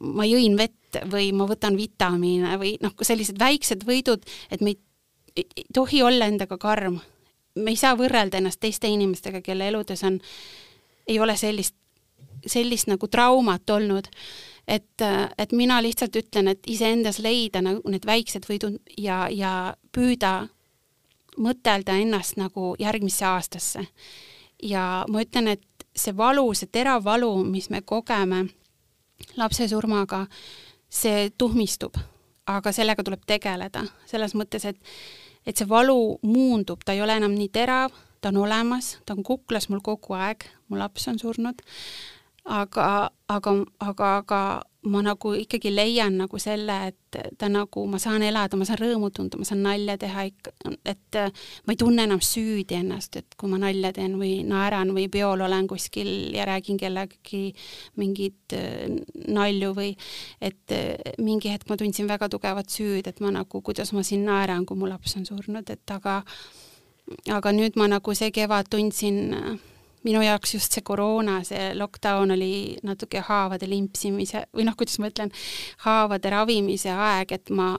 ma jõin vett või ma võtan vitamiine või noh, sellised väiksed võidud, et me ei, ei tohi olla endaga karm me ei saa võrrelda ennast teiste inimestega, kelle eludes on, ei ole sellist, sellist nagu traumat olnud. Et, et mina lihtsalt ütlen, et iseendas leida nagu need väiksed võidud ja, ja püüda mõtelda ennast nagu järgmisse aastasse. ja ma ütlen, et see valu, see terav valu, mis me kogeme lapse surmaga, see tuhmistub, aga sellega tuleb tegeleda, selles mõttes, et et see valu muundub, ta ei ole enam nii terav, ta on olemas, ta on kuklas mul kogu aeg, mu laps on surnud, aga, aga, aga, aga ma nagu ikkagi leian nagu selle, et ta nagu, ma saan elada, ma saan rõõmu tunda, ma saan nalja teha ikka, et ma ei tunne enam süüdi ennast, et kui ma nalja teen või naeran või peol olen kuskil ja räägin kellegagi mingit äh, nalju või et äh, mingi hetk ma tundsin väga tugevat süüd, et ma nagu, kuidas ma siin naeran, kui mu laps on surnud, et aga aga nüüd ma nagu see kevad tundsin minu jaoks just see koroona, see lockdown oli natuke haavade limpsimise või noh, kuidas ma ütlen, haavade ravimise aeg, et ma,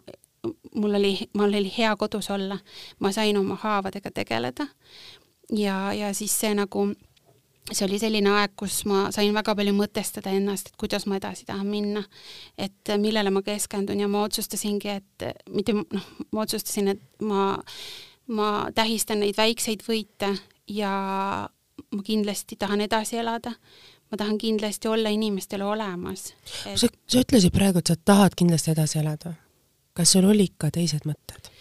mul oli, mul oli hea kodus olla, ma sain oma haavadega tegeleda. Ja, ja siis see nagu, see oli selline aeg, kus ma sain väga palju mõtestada ennast, et kuidas ma edasi tahan minna, et millele ma keskendun ja ma otsustasingi, et mitte noh, ma otsustasin, et ma, ma tähistan neid väikseid võite ja ma kindlasti tahan edasi elada, ma tahan kindlasti olla inimestele olemas et.... sa, sa ütlesid praegu, et sa tahad kindlasti edasi elada. kas sul olid ka teised mõtted?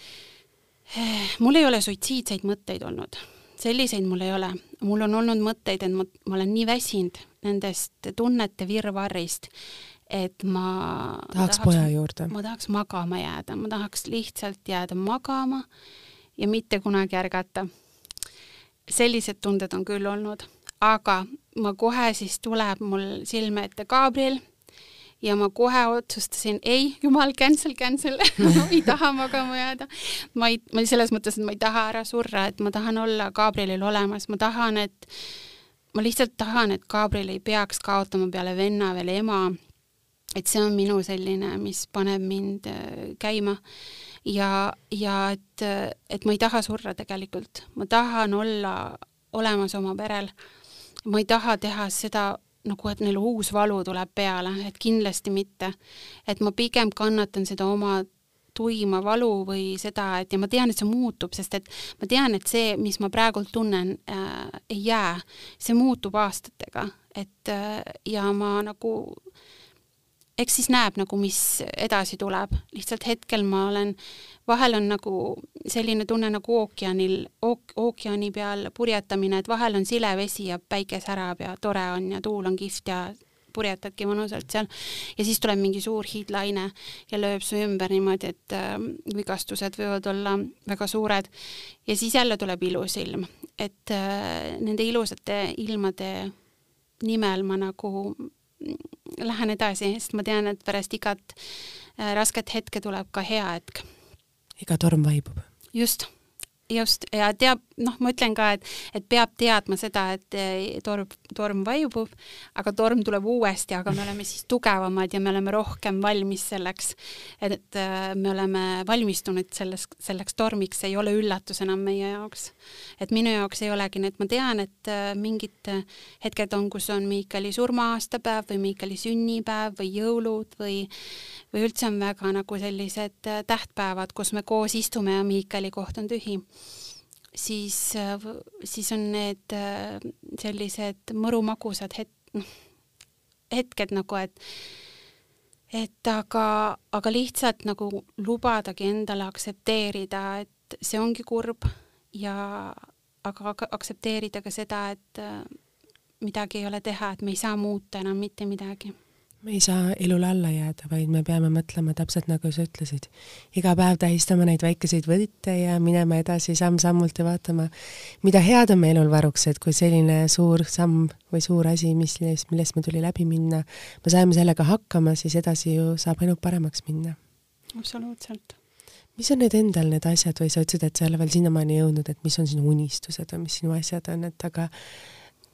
mul ei ole suitsiidseid mõtteid olnud, selliseid mul ei ole. mul on olnud mõtteid, et ma, ma olen nii väsinud nendest tunnete virvarrist, et ma tahaks, tahaks poja juurde? ma tahaks magama jääda, ma tahaks lihtsalt jääda magama ja mitte kunagi ärgata sellised tunded on küll olnud, aga ma kohe siis tuleb mul silme ette Gabriel ja ma kohe otsustasin, ei, jumal, cancel, cancel ma ei taha magama jääda. ma ei, ma selles mõttes, et ma ei taha ära surra, et ma tahan olla Gabrielil olemas, ma tahan, et ma lihtsalt tahan, et Gabriel ei peaks kaotama peale venna veel ema. et see on minu selline, mis paneb mind äh, käima ja, ja et, et ma ei taha surra tegelikult, ma tahan olla olemas oma perel. ma ei taha teha seda nagu, et neil uus valu tuleb peale, et kindlasti mitte. et ma pigem kannatan seda oma tuima valu või seda, et ja ma tean, et see muutub, sest et ma tean, et see, mis ma praegult tunnen äh,, ei jää, see muutub aastatega, et äh, ja ma nagu eks siis näeb nagu, mis edasi tuleb, lihtsalt hetkel ma olen, vahel on nagu selline tunne nagu ookeanil ook,, ookeani peal purjetamine, et vahel on sile vesi ja päike särab ja tore on ja tuul on kihvt ja purjetadki mõnusalt seal. Ja siis tuleb mingi suur hiidlaine ja lööb su ümber niimoodi, et äh, vigastused võivad olla väga suured. ja siis jälle tuleb ilus ilm. Et äh, nende ilusate ilmade nimel ma nagu lähen edasi, sest ma tean, et pärast igat äh, rasket hetke tuleb ka hea hetk. iga torm vaibub. just just, ja teab, noh, ma ütlen ka, et, et peab teadma seda, et eh, torm, torm vaibub, aga torm tuleb uuesti, aga me oleme siis tugevamad ja me oleme rohkem valmis selleks. et eh, me oleme valmistunud selles, selleks tormiks, ei ole üllatus enam meie jaoks. et minu jaoks ei olegi nii, et ma tean, et eh, mingid hetked on, kus on Miikali surma-aastapäev või Miikali sünnipäev või jõulud või või üldse on väga nagu sellised tähtpäevad, kus me koos istume ja Miikali koht on tühi siis, siis on need äh, sellised mõrumagusad het-, noh, hetked nagu, et et aga, aga lihtsalt nagu lubadagi endale aktsepteerida, et see ongi kurb ja aga aktsepteerida ka seda, et äh, midagi ei ole teha, et me ei saa muuta enam mitte midagi me ei saa elule alla jääda, vaid me peame mõtlema täpselt nagu sa ütlesid. iga päev tähistama neid väikeseid võite ja minema edasi samm-sammult ja vaatama, mida head on meie elul varuks, et kui selline suur samm või suur asi, mis, millest meil tuli läbi minna, me saime sellega hakkama, siis edasi ju saab ainult paremaks minna. absoluutselt. mis on need endal need asjad või sa ütlesid, et sa ei ole veel sinnamaani jõudnud, et mis on sinu unistused või mis sinu asjad on, et aga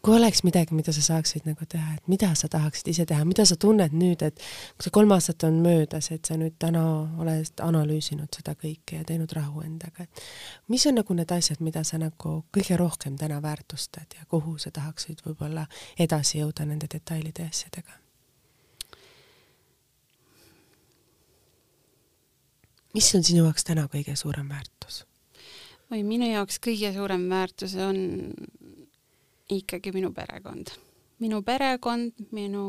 kui oleks midagi, mida sa saaksid nagu teha, et mida sa tahaksid ise teha, mida sa tunned nüüd, et kui see kolm aastat on möödas, et sa nüüd täna oled analüüsinud seda kõike ja teinud rahu endaga, et mis on nagu need asjad, mida sa nagu kõige rohkem täna väärtustad ja kuhu sa tahaksid võib-olla edasi jõuda nende detailide ja asjadega? mis on sinu jaoks täna kõige suurem väärtus? oi, minu jaoks kõige suurem väärtus on ikkagi minu perekond. minu perekond, minu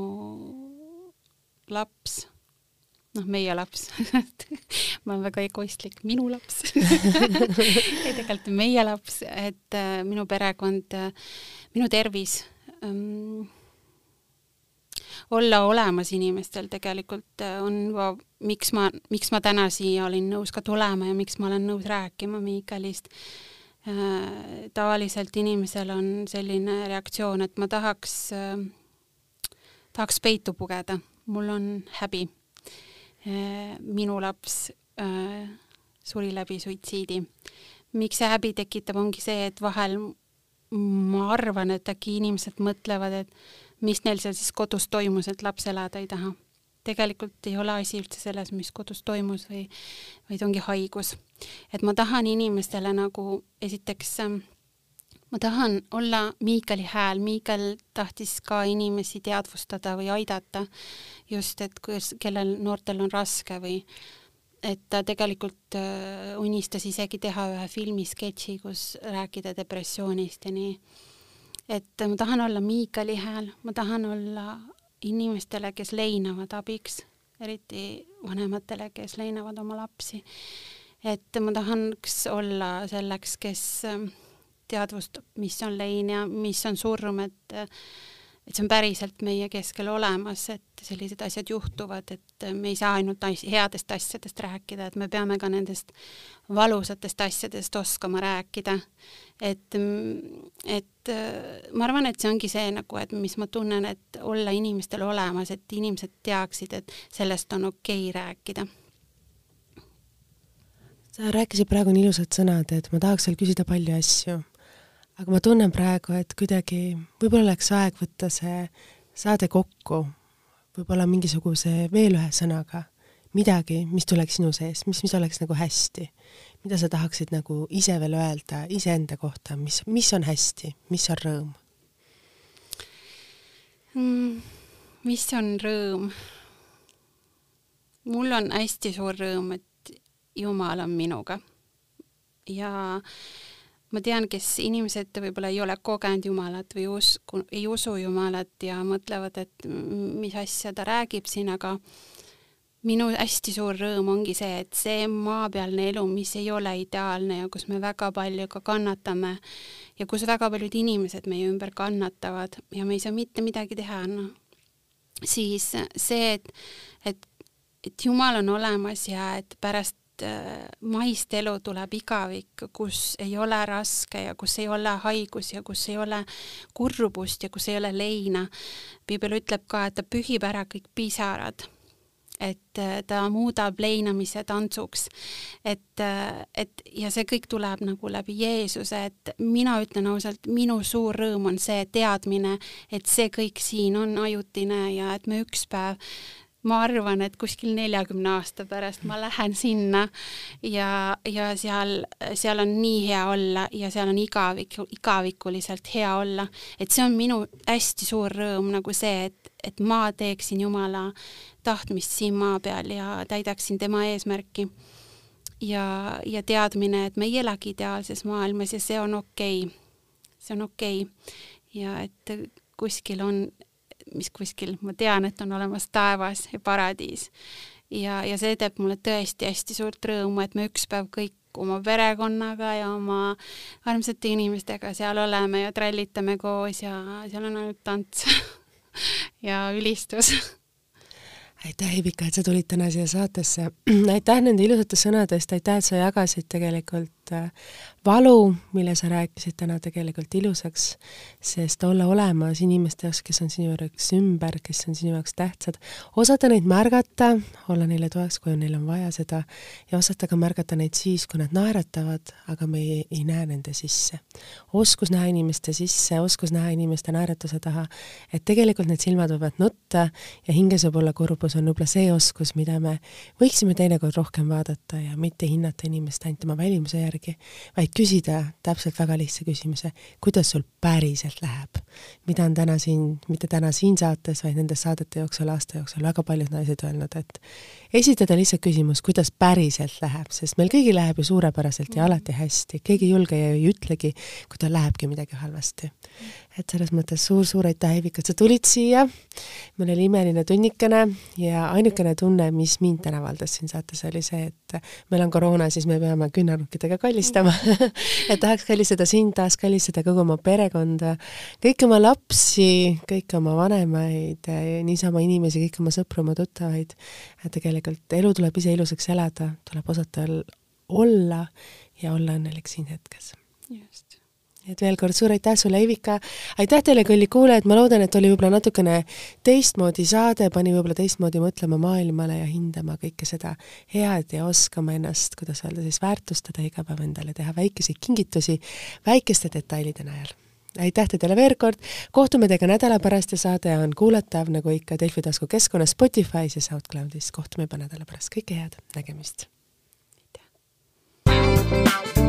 laps, noh, meie laps. Ma olen väga egoistlik, minu laps. Ei, tegelikult meie laps, et äh, minu perekond äh,, minu tervis ähm,, olla olemas inimestel tegelikult äh, on juba, miks ma, miks ma täna siia olin nõus ka tulema ja miks ma olen nõus rääkima Miikalist. äh, tavaliselt inimesel on selline reaktsioon, et ma tahaks, äh, tahaks peitu pugeda, mul on häbi. Äh, minu laps suri läbi suitsiidi. miks see häbi tekitab, ongi see, et vahel ma arvan, et äkki inimesed mõtlevad, et mis neil seal siis kodus toimus, et laps elada ei taha tegelikult ei ole asi üldse selles, mis kodus toimus või, vaid ongi haigus. Et ma tahan inimestele nagu esiteks ähm, ma tahan olla Miikali hääl, Miikal tahtis ka inimesi teadvustada või aidata just, et kuidas, kellel noortel on raske või et ta tegelikult äh, unistas isegi teha ühe filmisketši, kus rääkida depressioonist ja nii. et ma tahan olla Miikali hääl, ma tahan olla inimestele, kes leinavad abiks, eriti vanematele, kes leinavad oma lapsi. Et ma tahaks olla selleks, kes ähm, teadvustab, mis on lein ja mis on surm, et et see on päriselt meie keskel olemas, et sellised asjad juhtuvad, et me ei saa ainult headest asjadest rääkida, et me peame ka nendest valusatest asjadest oskama rääkida. et, et ma arvan, et see ongi see nagu, et mis ma tunnen, et olla inimestel olemas, et inimesed teaksid, et sellest on okei okay rääkida sa rääkisid praegu nii ilusad sõnad, et ma tahaks veel küsida palju asju aga ma tunnen praegu, et kuidagi võib-olla oleks aeg võtta see saade kokku, võib-olla mingisuguse veel ühe sõnaga, midagi, mis tuleks sinu sees, mis, mis oleks nagu hästi, mida sa tahaksid nagu ise veel öelda iseenda kohta, mis, mis on hästi, mis on rõõm mm,? mis on rõõm? mul on hästi suur rõõm, et Jumal on minuga. Ja ma tean, kes inimesed võib-olla ei ole kogenud Jumalat või usku, ei usu Jumalat ja mõtlevad, et mis asja ta räägib siin, aga minu hästi suur rõõm ongi see, et see maapealne elu, mis ei ole ideaalne ja kus me väga palju ka kannatame ja kus väga paljud inimesed meie ümber kannatavad ja me ei saa mitte midagi teha, noh, siis see, et, et, et Jumal on olemas ja et pärast maist elu tuleb igavik, kus ei ole raske ja kus ei ole haigus ja kus ei ole kurbust ja kus ei ole leina. piibel ütleb ka, et ta pühib ära kõik pisarad et äh, ta muudab leinamise tantsuks. et, äh, et ja see kõik tuleb nagu läbi Jeesuse, et mina ütlen ausalt, minu suur rõõm on see teadmine, et see kõik siin on ajutine ja et me üks päev ma arvan, et kuskil neljakümne aasta pärast ma lähen sinna ja, ja seal, seal on nii hea olla ja seal on igavik, igavikuliselt hea olla. et see on minu hästi suur rõõm nagu see, et, et ma teeksin Jumala tahtmist siin maa peal ja täidaksin tema eesmärki. ja, ja teadmine, et me ei elagi ideaalses maailmas ja see on okei okay., see on okei okay. ja et kuskil on, mis kuskil, ma tean, et on olemas taevas ja paradiis. ja, ja see teeb mulle tõesti hästi suurt rõõmu, et me üks päev kõik oma perekonnaga ja oma armsate inimestega seal oleme ja trallitame koos ja seal on ainult tants ja ülistus aitäh, Ivika, et sa tulid täna siia saatesse. aitäh nende ilusate sõnade eest, aitäh, et sa jagasid tegelikult äh, valu, mille sa rääkisid täna tegelikult ilusaks, sest olla olemas inimeste jaoks, kes on sinu jaoks ümber, kes on sinu jaoks tähtsad, osata neid märgata, olla neile toeks, kui neil on vaja seda, ja osata ka märgata neid siis, kui nad naeratavad, aga me ei, ei näe nende sisse. oskus näha inimeste sisse, oskus näha inimeste naeratuse taha, et tegelikult need silmad võivad nutta ja hinges võib olla kurbus, on võib-olla see oskus, mida me võiksime teinekord rohkem vaadata ja mitte hinnata inimest ainult tema välimuse järgi, vaid küsida täpselt väga lihtsa küsimuse, kuidas sul päriselt läheb. mida on täna siin, mitte täna siin saates, vaid nende saadete jooksul, aasta jooksul väga paljud naised öelnud, et esitada lihtsalt küsimus, kuidas päriselt läheb, sest meil kõigil läheb ju suurepäraselt ja alati hästi, keegi ei julge ja ei ütlegi, kui tal lähebki midagi halvasti et selles mõttes suur-suur aitäh, Eivika, et sa tulid siia. meil oli imeline tunnikene ja ainukene tunne, mis mind täna valdas siin saates, oli see, et meil on koroona, siis me peame küünarnukkidega kallistama et tahaks kallistada sind, tahaks kallistada kogu oma perekonda, kõiki oma lapsi, kõiki oma vanemaid, niisama inimesi, kõiki oma sõpru, oma tuttavaid. et tegelikult elu tuleb ise ilusaks elada, tuleb osata olla ja olla õnnelik siin hetkes. just et veel kord suur aitäh sulle, Eivika, aitäh teile, kallid kuulajad, ma loodan, et oli võib-olla natukene teistmoodi saade, pani võib-olla teistmoodi mõtlema maailmale ja hindama kõike seda head ja oskama ennast, kuidas öelda siis, väärtustada iga päev endale, teha väikeseid kingitusi väikeste detailide najal aitäh teile veel kord, kohtume teiega nädala pärast ja saade on kuulatav nagu ikka Delfi tasku keskkonnas Spotify's ja SoundCloudis. kohtume juba nädala pärast, kõike head, nägemist! aitäh!